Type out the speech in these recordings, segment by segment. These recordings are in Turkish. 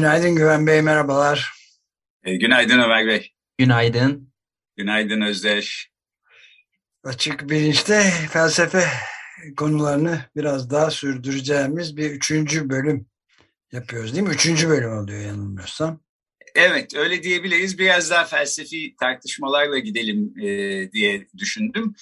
Günaydın Güven Bey, merhabalar. E, günaydın Ömer Bey. Günaydın. Günaydın Özdeş. Açık bilinçte felsefe konularını biraz daha sürdüreceğimiz bir üçüncü bölüm yapıyoruz değil mi? Üçüncü bölüm oluyor yanılmıyorsam. Evet öyle diyebiliriz. Biraz daha felsefi tartışmalarla gidelim e, diye düşündüm.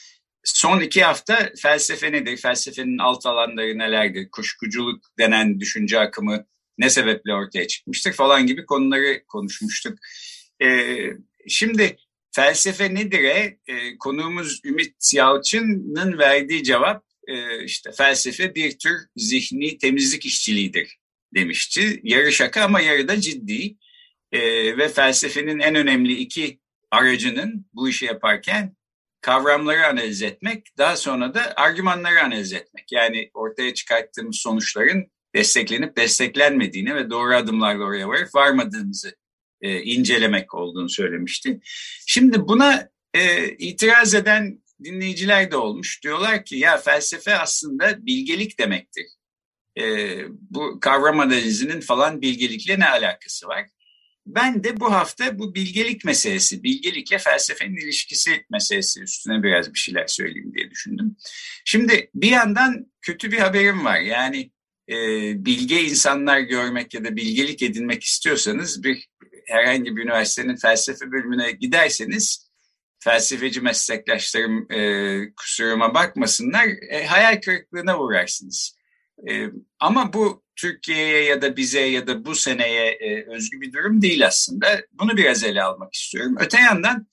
Son iki hafta felsefe nedir? Felsefenin alt alanları nelerdir? Kuşkuculuk denen düşünce akımı ne sebeple ortaya çıkmıştır falan gibi konuları konuşmuştuk. E, şimdi felsefe nedir'e e, konuğumuz Ümit Yalçın'ın verdiği cevap e, işte felsefe bir tür zihni temizlik işçiliğidir demişti. Yarı şaka ama yarı da ciddi e, ve felsefenin en önemli iki aracının bu işi yaparken kavramları analiz etmek, daha sonra da argümanları analiz etmek. Yani ortaya çıkarttığımız sonuçların desteklenip desteklenmediğini ve doğru adımlarla oraya varıp varmadığımızı e, incelemek olduğunu söylemişti. Şimdi buna e, itiraz eden dinleyiciler de olmuş. Diyorlar ki ya felsefe aslında bilgelik demektir. E, bu kavram analizinin falan bilgelikle ne alakası var? Ben de bu hafta bu bilgelik meselesi, bilgelikle felsefenin ilişkisi meselesi üstüne biraz bir şeyler söyleyeyim diye düşündüm. Şimdi bir yandan kötü bir haberim var. Yani e, bilge insanlar görmek ya da bilgelik edinmek istiyorsanız bir herhangi bir üniversitenin felsefe bölümüne giderseniz felsefeci meslektaşlarım e, kusuruma bakmasınlar, e, hayal kırıklığına uğrarsınız. E, ama bu Türkiye'ye ya da bize ya da bu seneye e, özgü bir durum değil aslında. Bunu biraz ele almak istiyorum. Öte yandan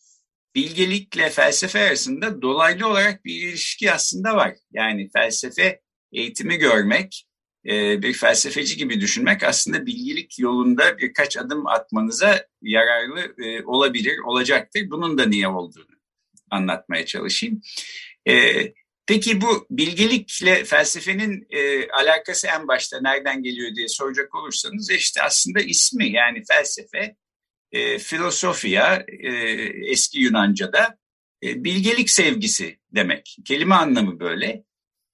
bilgelikle felsefe arasında dolaylı olarak bir ilişki aslında var. Yani felsefe eğitimi görmek, bir felsefeci gibi düşünmek aslında bilgilik yolunda birkaç adım atmanıza yararlı e, olabilir, olacaktır. Bunun da niye olduğunu anlatmaya çalışayım. E, Peki bu bilgelikle felsefenin e, alakası en başta nereden geliyor diye soracak olursanız işte aslında ismi yani felsefe, e, e, eski Yunanca'da e, bilgelik sevgisi demek. Kelime anlamı böyle.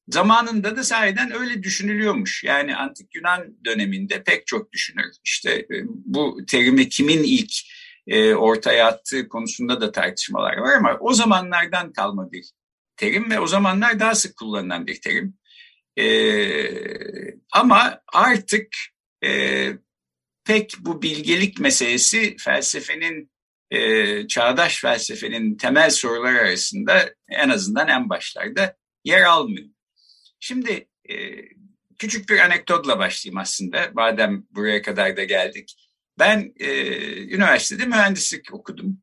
Zamanında da sahiden öyle düşünülüyormuş. Yani antik Yunan döneminde pek çok düşünür. İşte e, bu terimi kimin ilk e, ortaya attığı konusunda da tartışmalar var ama o zamanlardan kalma bir terim ve o zamanlar daha sık kullanılan bir terim. E, ama artık pek bu bilgelik meselesi felsefenin, çağdaş felsefenin temel soruları arasında en azından en başlarda yer almıyor. Şimdi e, küçük bir anekdotla başlayayım aslında. Madem buraya kadar da geldik. Ben e, üniversitede mühendislik okudum.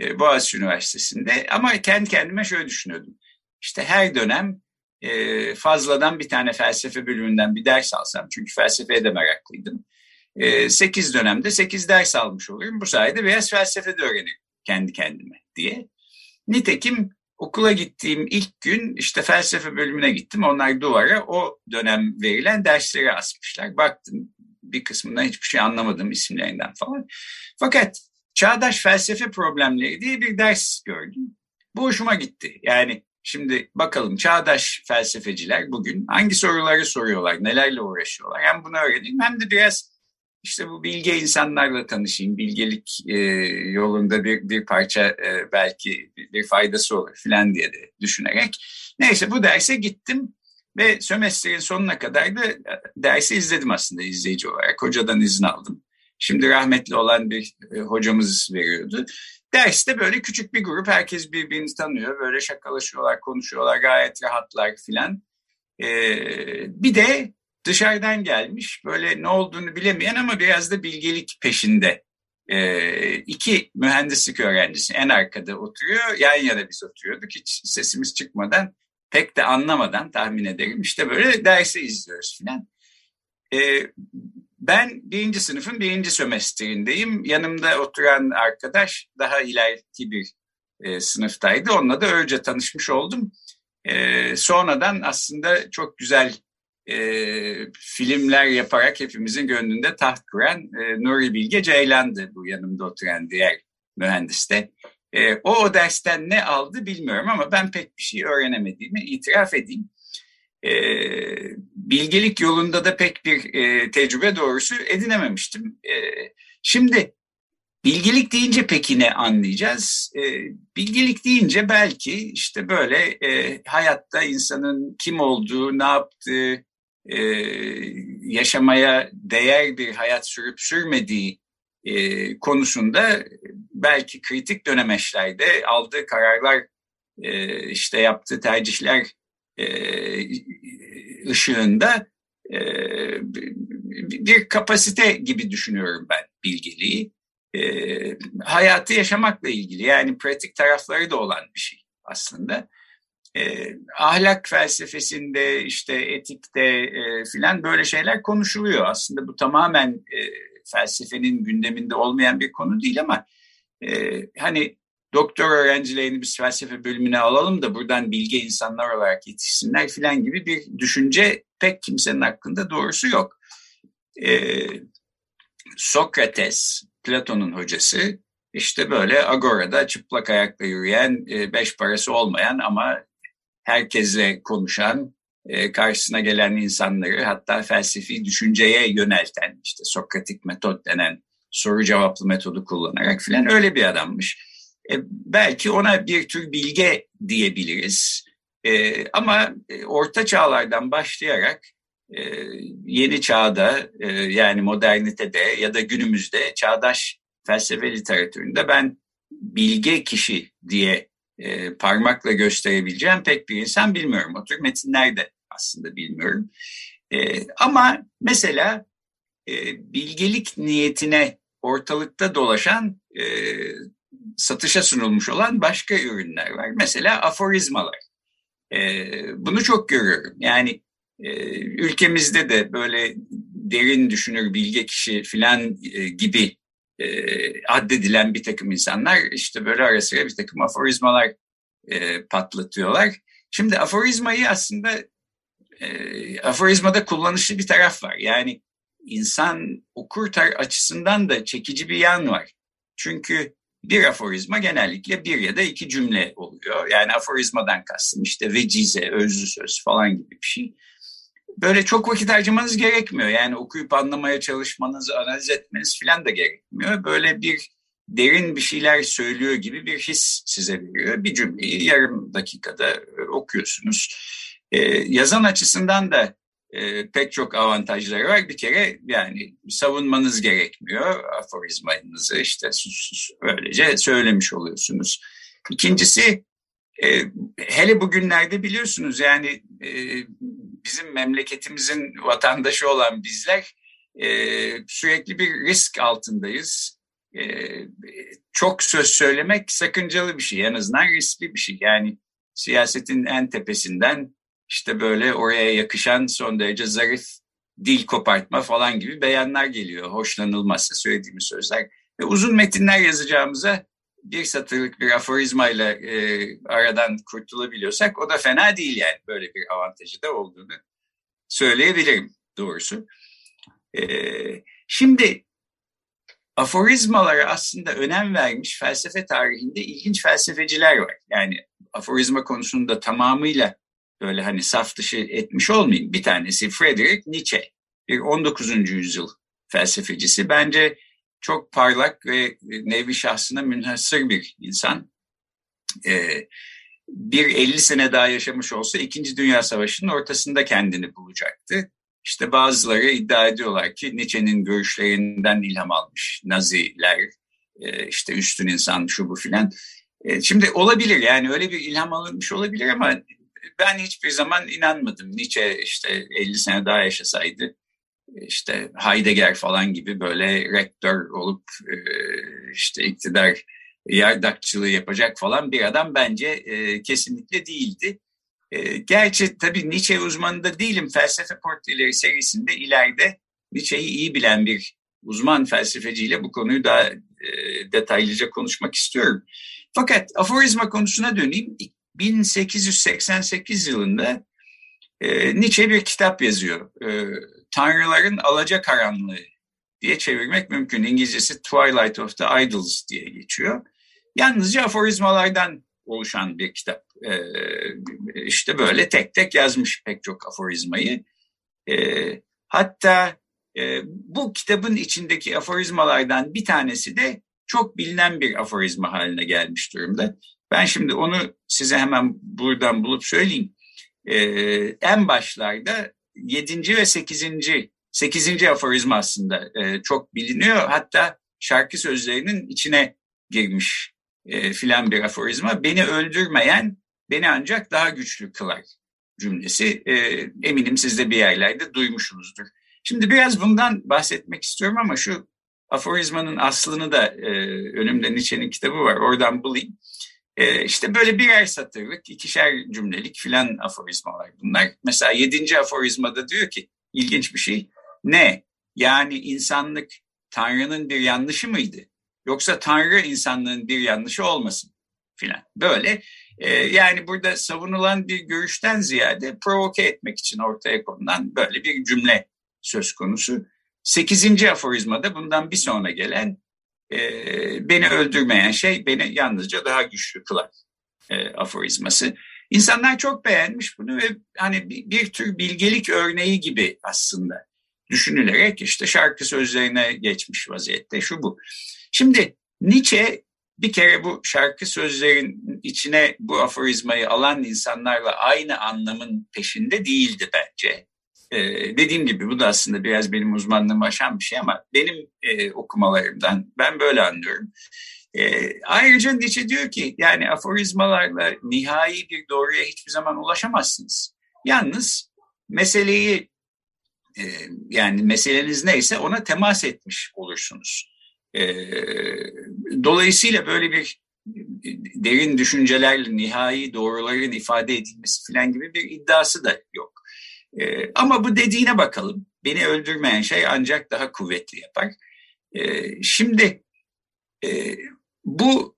E, Boğaziçi Üniversitesi'nde ama kendi kendime şöyle düşünüyordum. İşte her dönem e, fazladan bir tane felsefe bölümünden bir ders alsam. Çünkü felsefeye de meraklıydım. E, sekiz dönemde sekiz ders almış olurum. Bu sayede biraz felsefe de öğrenirim kendi kendime diye. Nitekim okula gittiğim ilk gün işte felsefe bölümüne gittim. Onlar duvara o dönem verilen dersleri asmışlar. Baktım bir kısmından hiçbir şey anlamadım isimlerinden falan. Fakat çağdaş felsefe problemleri diye bir ders gördüm. Bu hoşuma gitti. Yani Şimdi bakalım çağdaş felsefeciler bugün hangi soruları soruyorlar, nelerle uğraşıyorlar. Hem bunu öğreneyim hem de biraz işte bu bilge insanlarla tanışayım. Bilgelik e, yolunda bir, bir parça e, belki bir faydası olur filan diye de düşünerek. Neyse bu derse gittim ve sömestrin sonuna kadar da e, dersi izledim aslında izleyici olarak. Hocadan izin aldım. Şimdi rahmetli olan bir e, hocamız veriyordu. Derste böyle küçük bir grup herkes birbirini tanıyor. Böyle şakalaşıyorlar, konuşuyorlar, gayet rahatlar filan. Ee, bir de dışarıdan gelmiş böyle ne olduğunu bilemeyen ama biraz da bilgelik peşinde. Ee, iki mühendislik öğrencisi en arkada oturuyor. Yan yana biz oturuyorduk hiç sesimiz çıkmadan pek de anlamadan tahmin ederim. İşte böyle dersi izliyoruz filan. E, ben birinci sınıfın birinci sömestrindeyim. Yanımda oturan arkadaş daha ileriki bir e, sınıftaydı. Onunla da önce tanışmış oldum. E, sonradan aslında çok güzel e, filmler yaparak hepimizin gönlünde taht kuran e, Nuri Bilge Ceylan'dı bu yanımda oturan diğer mühendis de. E, o, o dersten ne aldı bilmiyorum ama ben pek bir şey öğrenemediğimi itiraf edeyim. E, bilgelik yolunda da pek bir e, tecrübe doğrusu edinememiştim. E, şimdi bilgelik deyince peki ne anlayacağız? E, bilgelik deyince belki işte böyle e, hayatta insanın kim olduğu, ne yaptığı, e, yaşamaya değer bir hayat sürüp sürmediği e, konusunda belki kritik dönemeçlerde aldığı kararlar, e, işte yaptığı tercihler e, ışığında e, bir kapasite gibi düşünüyorum ben bilgeliği. E, hayatı yaşamakla ilgili yani pratik tarafları da olan bir şey aslında. E, ahlak felsefesinde işte etikte e, filan böyle şeyler konuşuluyor. Aslında bu tamamen e, felsefenin gündeminde olmayan bir konu değil ama e, hani doktor öğrencilerini biz felsefe bölümüne alalım da buradan bilge insanlar olarak yetişsinler filan gibi bir düşünce pek kimsenin aklında doğrusu yok. Ee, Sokrates, Platon'un hocası, işte böyle agorada çıplak ayakla yürüyen, e, beş parası olmayan ama herkesle konuşan, e, karşısına gelen insanları hatta felsefi düşünceye yönelten, işte Sokratik metot denen soru cevaplı metodu kullanarak filan öyle bir adammış. E, belki ona bir tür bilge diyebiliriz. E, ama orta çağlardan başlayarak yeni çağda e, yani modernitede ya da günümüzde çağdaş felsefe literatüründe ben bilge kişi diye e, parmakla gösterebileceğim pek bir insan bilmiyorum. O tür metinlerde aslında bilmiyorum. E, ama mesela e, bilgelik niyetine ortalıkta dolaşan e, satışa sunulmuş olan başka ürünler var. Mesela aforizmalar. E, bunu çok görüyorum. Yani e, ülkemizde de böyle derin düşünür, bilge kişi filan e, gibi e, addedilen bir takım insanlar işte böyle ara sıra bir takım aforizmalar e, patlatıyorlar. Şimdi aforizmayı aslında e, aforizmada kullanışlı bir taraf var. Yani insan okur açısından da çekici bir yan var. Çünkü bir aforizma genellikle bir ya da iki cümle oluyor. Yani aforizmadan kastım işte vecize, özlü söz falan gibi bir şey. Böyle çok vakit harcamanız gerekmiyor. Yani okuyup anlamaya çalışmanız, analiz etmeniz falan da gerekmiyor. Böyle bir derin bir şeyler söylüyor gibi bir his size veriyor. Bir cümleyi yarım dakikada okuyorsunuz. Ee, yazan açısından da e, pek çok avantajları var. Bir kere yani savunmanız gerekmiyor aforizmanızı işte öylece söylemiş oluyorsunuz. İkincisi e, hele bugünlerde biliyorsunuz yani e, bizim memleketimizin vatandaşı olan bizler e, sürekli bir risk altındayız. Çok söz söylemek sakıncalı bir şey en azından riskli bir şey. Yani siyasetin en tepesinden işte böyle oraya yakışan son derece zarif dil kopartma falan gibi beyanlar geliyor. Hoşlanılmazsa söylediğimiz sözler. Ve uzun metinler yazacağımıza bir satırlık bir aforizmayla e, aradan kurtulabiliyorsak o da fena değil yani. Böyle bir avantajı da olduğunu söyleyebilirim doğrusu. E, şimdi aforizmalara aslında önem vermiş felsefe tarihinde ilginç felsefeciler var. Yani aforizma konusunda tamamıyla böyle hani saf dışı etmiş olmayayım. Bir tanesi Friedrich Nietzsche, bir 19. yüzyıl felsefecisi. Bence çok parlak ve nevi şahsına münhasır bir insan. Ee, bir 50 sene daha yaşamış olsa İkinci Dünya Savaşı'nın ortasında kendini bulacaktı. İşte bazıları iddia ediyorlar ki Nietzsche'nin görüşlerinden ilham almış Naziler, e, işte üstün insan şu bu filan. E, şimdi olabilir yani öyle bir ilham alınmış olabilir ama ben hiçbir zaman inanmadım. Nietzsche işte 50 sene daha yaşasaydı işte Heidegger falan gibi böyle rektör olup e, işte iktidar yardakçılığı yapacak falan bir adam bence e, kesinlikle değildi. E, gerçi tabii Nietzsche uzmanı da değilim. Felsefe Portreleri serisinde ileride Nietzsche'yi iyi bilen bir uzman felsefeciyle bu konuyu daha detaylıca konuşmak istiyorum. Fakat aforizma konusuna döneyim. 1888 yılında Nietzsche bir kitap yazıyor. Tanrıların Alacakaranlığı diye çevirmek mümkün. İngilizcesi Twilight of the Idols diye geçiyor. Yalnızca aforizmalardan oluşan bir kitap. E, işte böyle tek tek yazmış pek çok aforizmayı. E, hatta e, bu kitabın içindeki aforizmalardan bir tanesi de çok bilinen bir aforizma haline gelmiş durumda. Ben şimdi onu size hemen buradan bulup söyleyeyim. E, en başlarda 7. ve 8. 8. aforizma aslında e, çok biliniyor. Hatta şarkı sözlerinin içine girmiş e, filan bir aforizma. Beni öldürmeyen beni ancak daha güçlü kılar cümlesi. E, eminim siz de bir yerlerde duymuşsunuzdur. Şimdi biraz bundan bahsetmek istiyorum ama şu aforizmanın aslını da e, önümde Nietzsche'nin kitabı var oradan bulayım. E, işte böyle birer satırlık, ikişer cümlelik filan aforizmalar bunlar. Mesela yedinci aforizmada diyor ki ilginç bir şey. Ne? Yani insanlık Tanrı'nın bir yanlışı mıydı? Yoksa Tanrı insanlığın bir yanlışı olmasın filan. Böyle e, yani burada savunulan bir görüşten ziyade provoke etmek için ortaya konulan böyle bir cümle söz konusu. Sekizinci aforizmada bundan bir sonra gelen e, beni öldürmeyen şey beni yalnızca daha güçlü kılar e, aforizması. İnsanlar çok beğenmiş bunu ve hani bir, bir tür bilgelik örneği gibi aslında düşünülerek işte şarkı sözlerine geçmiş vaziyette şu bu. Şimdi Nietzsche bir kere bu şarkı sözlerin içine bu aforizmayı alan insanlarla aynı anlamın peşinde değildi bence. Ee, dediğim gibi bu da aslında biraz benim uzmanlığımı aşan bir şey ama benim e, okumalarımdan ben böyle anlıyorum. E, ayrıca Nietzsche diyor ki yani aforizmalarla nihai bir doğruya hiçbir zaman ulaşamazsınız. Yalnız meseleyi e, yani meseleniz neyse ona temas etmiş olursunuz. E, dolayısıyla böyle bir derin düşüncelerle nihai doğruların ifade edilmesi falan gibi bir iddiası da yok. E, ama bu dediğine bakalım. Beni öldürmeyen şey ancak daha kuvvetli yapar. E, şimdi e, bu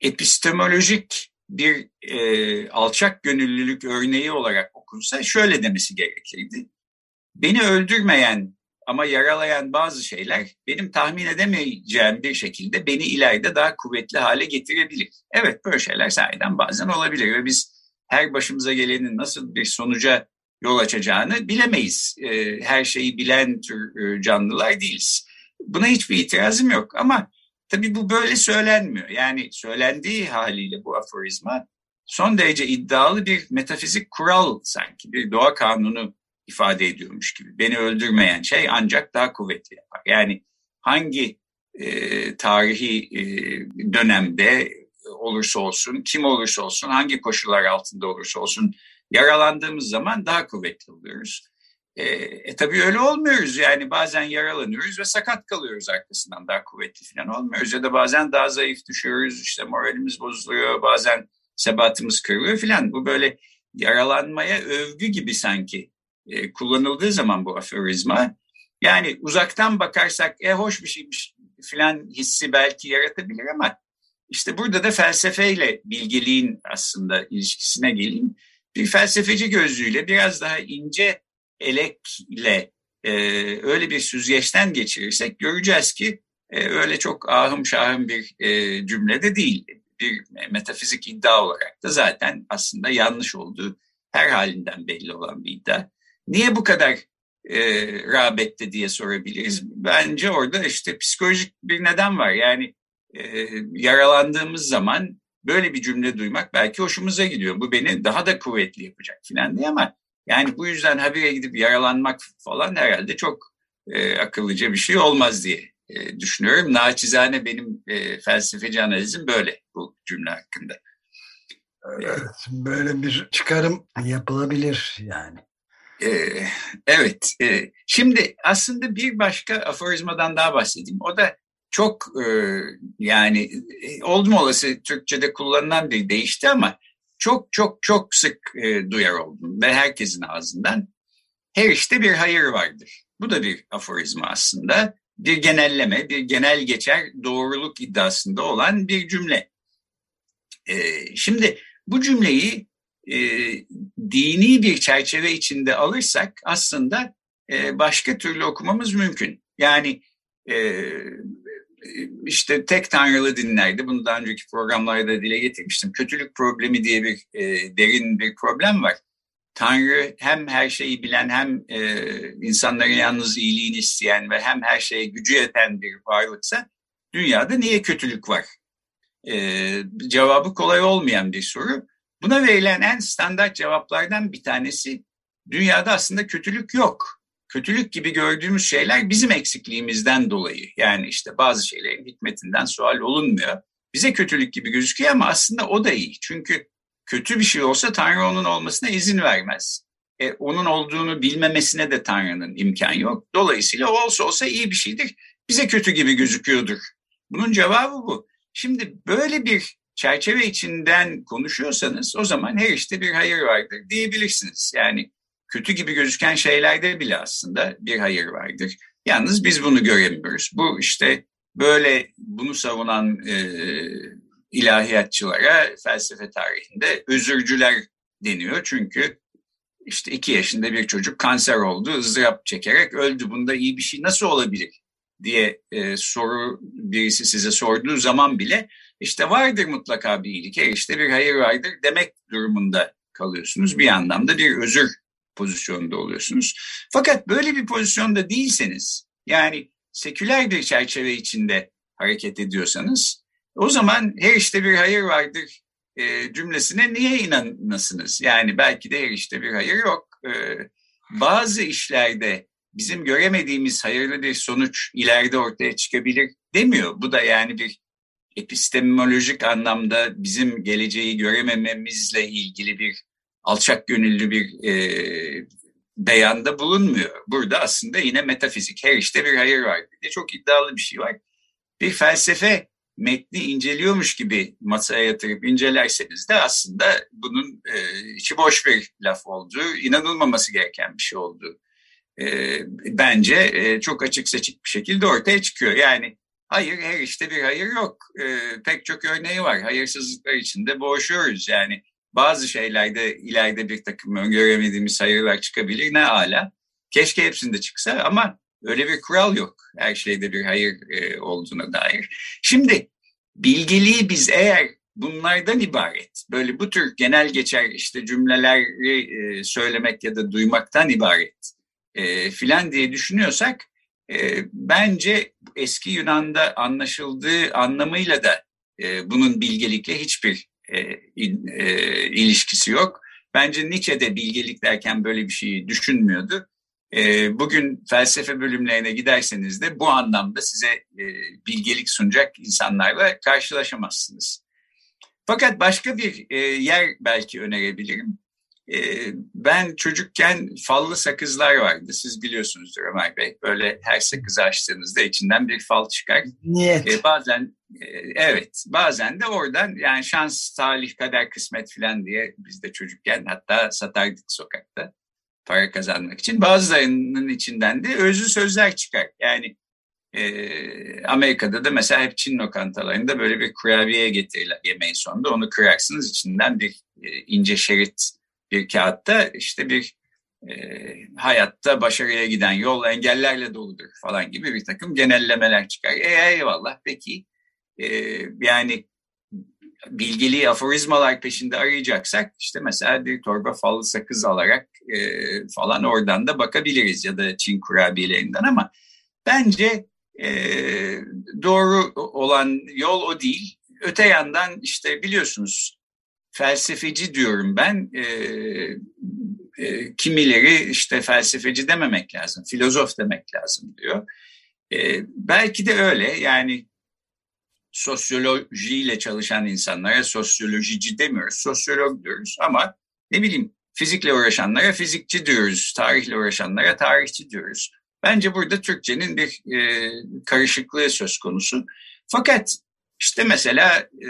epistemolojik bir e, alçak gönüllülük örneği olarak okunsa şöyle demesi gerekirdi. Beni öldürmeyen ama yaralayan bazı şeyler benim tahmin edemeyeceğim bir şekilde beni ileride daha kuvvetli hale getirebilir. Evet böyle şeyler sahiden bazen olabilir ve biz her başımıza gelenin nasıl bir sonuca yol açacağını bilemeyiz. E, her şeyi bilen tür e, canlılar değiliz. Buna hiçbir itirazım yok ama tabii bu böyle söylenmiyor. Yani söylendiği haliyle bu aforizma son derece iddialı bir metafizik kural sanki bir doğa kanunu ifade ediyormuş gibi. Beni öldürmeyen şey ancak daha kuvvetli yapar. Yani hangi e, tarihi e, dönemde olursa olsun, kim olursa olsun, hangi koşullar altında olursa olsun Yaralandığımız zaman daha kuvvetli oluyoruz. E, e tabii öyle olmuyoruz yani. Bazen yaralanıyoruz ve sakat kalıyoruz arkasından. Daha kuvvetli falan olmuyoruz ya da bazen daha zayıf düşüyoruz. İşte moralimiz bozuluyor. Bazen sebatımız kırılıyor falan. Bu böyle yaralanmaya övgü gibi sanki e, kullanıldığı zaman bu aforizma. Yani uzaktan bakarsak e hoş bir şeymiş filan hissi belki yaratabilir ama işte burada da felsefeyle bilgeliğin aslında ilişkisine geleyim bir felsefeci gözlüğüyle biraz daha ince elekle e, öyle bir süzgeçten geçirirsek göreceğiz ki e, öyle çok ahım şahım bir e, cümlede değil. Bir metafizik iddia olarak da zaten aslında yanlış olduğu her halinden belli olan bir iddia. Niye bu kadar e, rağbette diye sorabiliriz. Bence orada işte psikolojik bir neden var. Yani e, yaralandığımız zaman böyle bir cümle duymak belki hoşumuza gidiyor. Bu beni daha da kuvvetli yapacak filan diye ama yani bu yüzden habire gidip yaralanmak falan herhalde çok e, akıllıca bir şey olmaz diye e, düşünüyorum. Naçizane benim e, felsefeci analizim böyle bu cümle hakkında. Evet, böyle bir çıkarım yapılabilir yani. Ee, evet. E, şimdi aslında bir başka aforizmadan daha bahsedeyim. O da çok e, yani e, oldum olası Türkçe'de kullanılan bir değişti ama çok çok çok sık e, duyar oldum ve herkesin ağzından her işte bir hayır vardır. Bu da bir aforizma aslında. Bir genelleme, bir genel geçer doğruluk iddiasında olan bir cümle. Şimdi bu cümleyi dini bir çerçeve içinde alırsak aslında başka türlü okumamız mümkün. Yani işte tek tanrılı dinlerde bunu daha önceki programlarda dile getirmiştim. Kötülük problemi diye bir e, derin bir problem var. Tanrı hem her şeyi bilen hem e, insanların yalnız iyiliğini isteyen ve hem her şeye gücü yeten bir varlıksa dünyada niye kötülük var? E, cevabı kolay olmayan bir soru. Buna verilen en standart cevaplardan bir tanesi dünyada aslında kötülük yok. Kötülük gibi gördüğümüz şeyler bizim eksikliğimizden dolayı. Yani işte bazı şeylerin hikmetinden sual olunmuyor. Bize kötülük gibi gözüküyor ama aslında o da iyi. Çünkü kötü bir şey olsa Tanrı onun olmasına izin vermez. E, onun olduğunu bilmemesine de Tanrı'nın imkan yok. Dolayısıyla olsa olsa iyi bir şeydir. Bize kötü gibi gözüküyordur. Bunun cevabı bu. Şimdi böyle bir çerçeve içinden konuşuyorsanız o zaman her işte bir hayır vardır diyebilirsiniz. Yani kötü gibi gözüken şeylerde bile aslında bir hayır vardır. Yalnız biz bunu göremiyoruz. Bu işte böyle bunu savunan e, ilahiyatçılara felsefe tarihinde özürcüler deniyor. Çünkü işte iki yaşında bir çocuk kanser oldu, ızdırap çekerek öldü. Bunda iyi bir şey nasıl olabilir diye e, soru birisi size sorduğu zaman bile işte vardır mutlaka bir iyilik, işte bir hayır vardır demek durumunda kalıyorsunuz. Bir anlamda bir özür pozisyonda oluyorsunuz. Fakat böyle bir pozisyonda değilseniz, yani seküler bir çerçeve içinde hareket ediyorsanız, o zaman her işte bir hayır vardır e, cümlesine niye inanasınız? Yani belki de her işte bir hayır yok. E, bazı işlerde bizim göremediğimiz hayırlı bir sonuç ileride ortaya çıkabilir demiyor. Bu da yani bir epistemolojik anlamda bizim geleceği göremememizle ilgili bir alçak gönüllü bir e, beyanda bulunmuyor. Burada aslında yine metafizik, her işte bir hayır var diye çok iddialı bir şey var. Bir felsefe metni inceliyormuş gibi masaya yatırıp incelerseniz de aslında bunun e, içi boş bir laf olduğu, inanılmaması gereken bir şey olduğu e, bence e, çok açık seçik bir şekilde ortaya çıkıyor. Yani hayır her işte bir hayır yok. E, pek çok örneği var. Hayırsızlıklar içinde boğuşuyoruz yani. Bazı şeylerde ileride bir takım öngöremediğimiz hayırlar çıkabilir ne ala. Keşke hepsinde çıksa ama öyle bir kural yok. Her şeyde bir hayır e, olduğuna dair. Şimdi bilgiliği biz eğer bunlardan ibaret, böyle bu tür genel geçer işte cümleleri e, söylemek ya da duymaktan ibaret e, filan diye düşünüyorsak e, bence eski Yunan'da anlaşıldığı anlamıyla da e, bunun bilgelikle hiçbir e, e, ilişkisi yok. Bence Nietzsche de bilgelik derken böyle bir şeyi düşünmüyordu. E, bugün felsefe bölümlerine giderseniz de bu anlamda size e, bilgelik sunacak insanlarla karşılaşamazsınız. Fakat başka bir e, yer belki önerebilirim. Ee, ben çocukken fallı sakızlar vardı. Siz biliyorsunuzdur Ömer Bey. Böyle her sakızı açtığınızda içinden bir fal çıkar. Niyet. Ee, bazen e, evet bazen de oradan yani şans, talih, kader, kısmet falan diye biz de çocukken hatta satardık sokakta para kazanmak için. Bazılarının içinden de özlü sözler çıkar. Yani e, Amerika'da da mesela hep Çin lokantalarında böyle bir kurabiye getirirler yemeğin sonunda. Onu kırarsınız içinden bir e, ince şerit bir kağıtta işte bir e, hayatta başarıya giden yol engellerle doludur falan gibi bir takım genellemeler çıkar. E, eyvallah peki e, yani bilgili aforizmalar peşinde arayacaksak işte mesela bir torba fallı sakız alarak e, falan oradan da bakabiliriz ya da Çin kurabiyelerinden ama bence e, doğru olan yol o değil. Öte yandan işte biliyorsunuz felsefeci diyorum ben. E, e, kimileri işte felsefeci dememek lazım, filozof demek lazım diyor. E, belki de öyle yani sosyolojiyle çalışan insanlara sosyolojici demiyoruz, sosyolog diyoruz ama ne bileyim fizikle uğraşanlara fizikçi diyoruz, tarihle uğraşanlara tarihçi diyoruz. Bence burada Türkçenin bir e, karışıklığı söz konusu. Fakat İşte mesela e,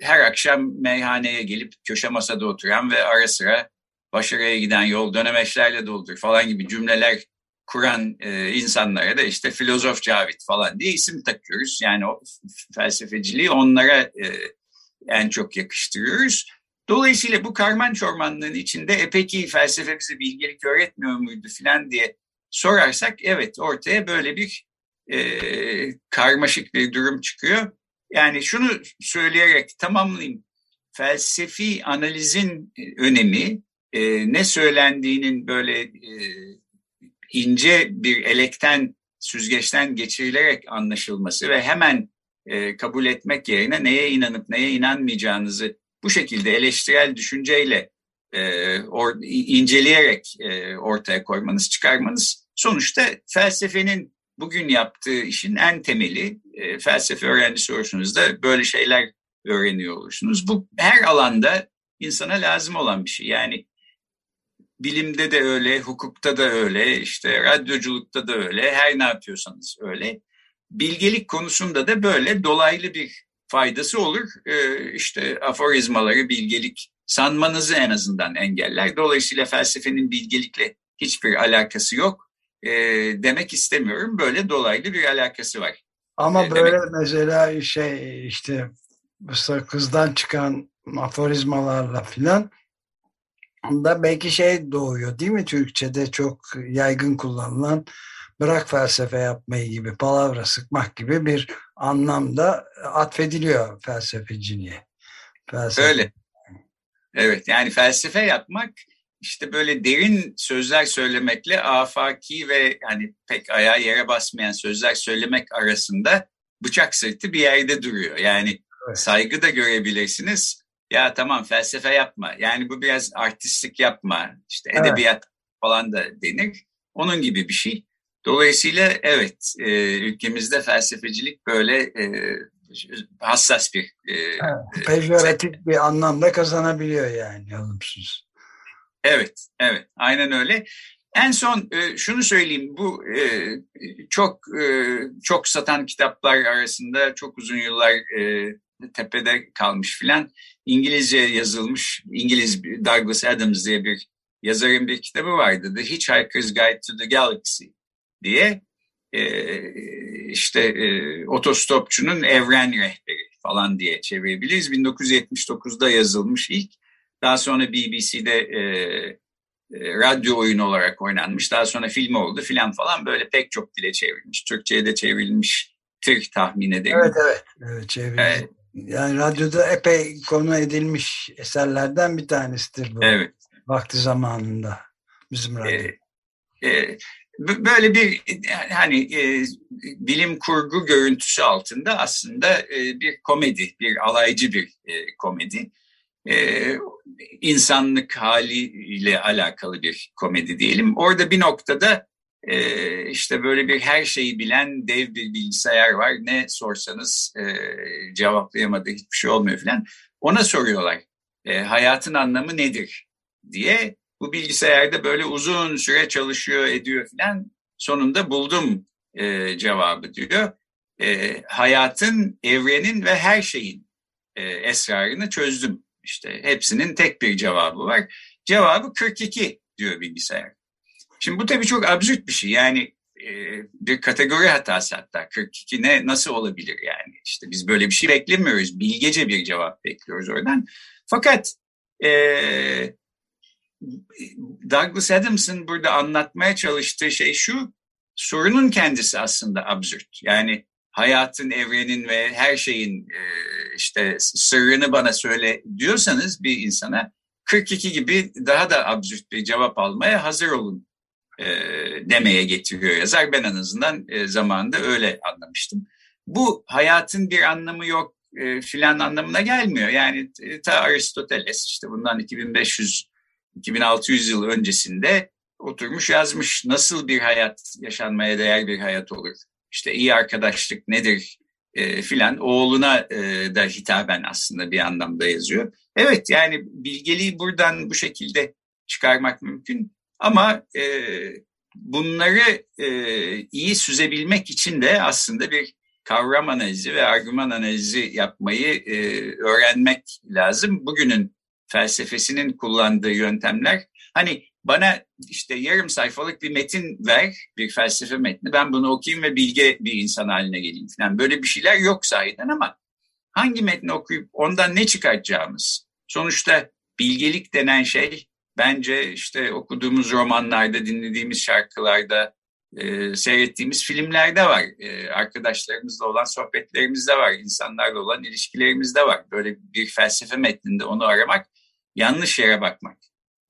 her akşam meyhaneye gelip köşe masada oturan ve ara sıra başarıya giden yol dönemeçlerle doldur falan gibi cümleler kuran e, insanlara da işte filozof Cavit falan diye isim takıyoruz. Yani o felsefeciliği onlara e, en çok yakıştırıyoruz. Dolayısıyla bu karman çormanlığın içinde e peki felsefe bize bilgelik öğretmiyor muydu filan diye sorarsak evet ortaya böyle bir e, karmaşık bir durum çıkıyor. Yani şunu söyleyerek tamamlayayım. Felsefi analizin önemi e, ne söylendiğinin böyle e, ince bir elekten, süzgeçten geçirilerek anlaşılması ve hemen e, kabul etmek yerine neye inanıp neye inanmayacağınızı bu şekilde eleştirel düşünceyle e, or, inceleyerek e, ortaya koymanız, çıkarmanız sonuçta felsefenin bugün yaptığı işin en temeli. E, felsefe öğrencisi olursunuz da böyle şeyler öğreniyor olursunuz. Bu her alanda insana lazım olan bir şey. Yani bilimde de öyle, hukukta da öyle, işte radyoculukta da öyle, her ne yapıyorsanız öyle. Bilgelik konusunda da böyle dolaylı bir faydası olur. Ee, işte aforizmaları bilgelik sanmanızı en azından engeller. Dolayısıyla felsefenin bilgelikle hiçbir alakası yok ee, demek istemiyorum. Böyle dolaylı bir alakası var. Ama ee, böyle demek... mesela şey işte kızdan çıkan aforizmalarla filan da belki şey doğuyor değil mi Türkçe'de çok yaygın kullanılan bırak felsefe yapmayı gibi palavra sıkmak gibi bir anlamda atfediliyor felsefeciliğe. Felsefe. Öyle. Evet yani felsefe yapmak işte böyle derin sözler söylemekle afaki ve hani pek ayağa yere basmayan sözler söylemek arasında bıçak sırtı bir yerde duruyor. Yani evet. saygı da görebilirsiniz ya tamam felsefe yapma. Yani bu biraz artistlik yapma. İşte edebiyat evet. falan da denir. Onun gibi bir şey. Dolayısıyla evet e, ülkemizde felsefecilik böyle e, hassas bir... E, evet, pejoratif e, bir anlamda kazanabiliyor yani olumsuz. Evet, evet aynen öyle. En son e, şunu söyleyeyim, bu e, çok e, çok satan kitaplar arasında çok uzun yıllar e, tepede kalmış filan. İngilizce yazılmış, İngiliz Douglas Adams diye bir yazarın bir kitabı vardı. The Hitchhiker's Guide to the Galaxy diye e, işte e, otostopçunun evren rehberi falan diye çevirebiliriz. 1979'da yazılmış ilk. Daha sonra BBC'de e, e, radyo oyunu olarak oynanmış. Daha sonra film oldu filan falan böyle pek çok dile çevrilmiş. Türkçe'ye de çevrilmiş tır tahmin ederim. Evet evet, evet çevrilmiş. Evet. Yani radyoda epey konu edilmiş eserlerden bir tanesidir bu. Evet. Vakti zamanında bizim radyo. Ee, e, böyle bir hani e, bilim kurgu görüntüsü altında aslında e, bir komedi, bir alaycı bir e, komedi. E, insanlık haliyle alakalı bir komedi diyelim. Orada bir noktada e, işte böyle bir her şeyi bilen dev bir bilgisayar var. Ne sorsanız e, cevaplayamadığı hiçbir şey olmuyor falan. Ona soruyorlar e, hayatın anlamı nedir diye. Bu bilgisayarda böyle uzun süre çalışıyor ediyor falan. Sonunda buldum e, cevabı diyor. E, hayatın, evrenin ve her şeyin e, esrarını çözdüm. İşte hepsinin tek bir cevabı var. Cevabı 42 diyor bilgisayar. Şimdi bu tabii çok absürt bir şey. Yani e, bir kategori hatası hatta 42 ne nasıl olabilir yani? İşte biz böyle bir şey beklemiyoruz. Bilgece bir cevap bekliyoruz oradan. Fakat e, Douglas Adams'ın burada anlatmaya çalıştığı şey şu, sorunun kendisi aslında absürt. Yani hayatın, evrenin ve her şeyin e, işte sırrını bana söyle diyorsanız bir insana 42 gibi daha da absürt bir cevap almaya hazır olun e, demeye getiriyor yazar. Ben en azından e, zamanında öyle anlamıştım. Bu hayatın bir anlamı yok e, filan anlamına gelmiyor. Yani e, ta Aristoteles işte bundan 2500 2600 yıl öncesinde oturmuş yazmış nasıl bir hayat yaşanmaya değer bir hayat olur. İşte iyi arkadaşlık nedir e, filan oğluna e, da hitaben aslında bir anlamda yazıyor. Evet yani bilgeliği buradan bu şekilde çıkarmak mümkün. Ama e, bunları e, iyi süzebilmek için de aslında bir kavram analizi ve argüman analizi yapmayı e, öğrenmek lazım. Bugünün felsefesinin kullandığı yöntemler hani bana işte yarım sayfalık bir metin ver, bir felsefe metni. Ben bunu okuyayım ve bilge bir insan haline geleyim falan. Böyle bir şeyler yok sahiden ama hangi metni okuyup ondan ne çıkartacağımız? Sonuçta bilgelik denen şey bence işte okuduğumuz romanlarda, dinlediğimiz şarkılarda, e, seyrettiğimiz filmlerde var. E, arkadaşlarımızla olan sohbetlerimizde var. insanlarla olan ilişkilerimizde var. Böyle bir felsefe metninde onu aramak yanlış yere bakmak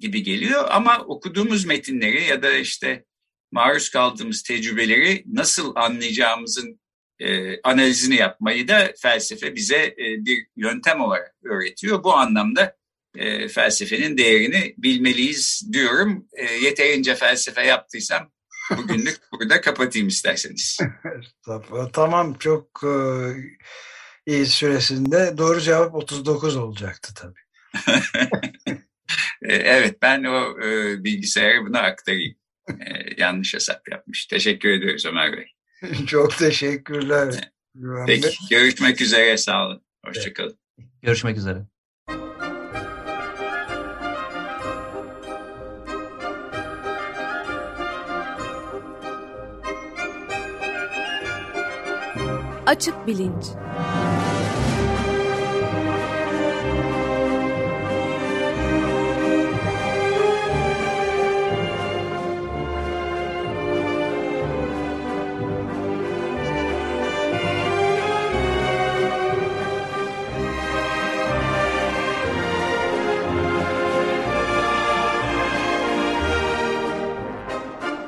gibi geliyor. Ama okuduğumuz metinleri ya da işte maruz kaldığımız tecrübeleri nasıl anlayacağımızın e, analizini yapmayı da felsefe bize e, bir yöntem olarak öğretiyor. Bu anlamda e, felsefenin değerini bilmeliyiz diyorum. E, yeterince felsefe yaptıysam bugünlük burada kapatayım isterseniz. tamam çok e, iyi süresinde doğru cevap 39 olacaktı tabii. E, evet ben o e, bilgisayara bunu aktarayım. E, yanlış hesap yapmış. Teşekkür ediyoruz Ömer Bey. Çok teşekkürler. Peki görüşmek üzere sağ olun. Hoşçakalın. Görüşmek üzere. Açık Bilinç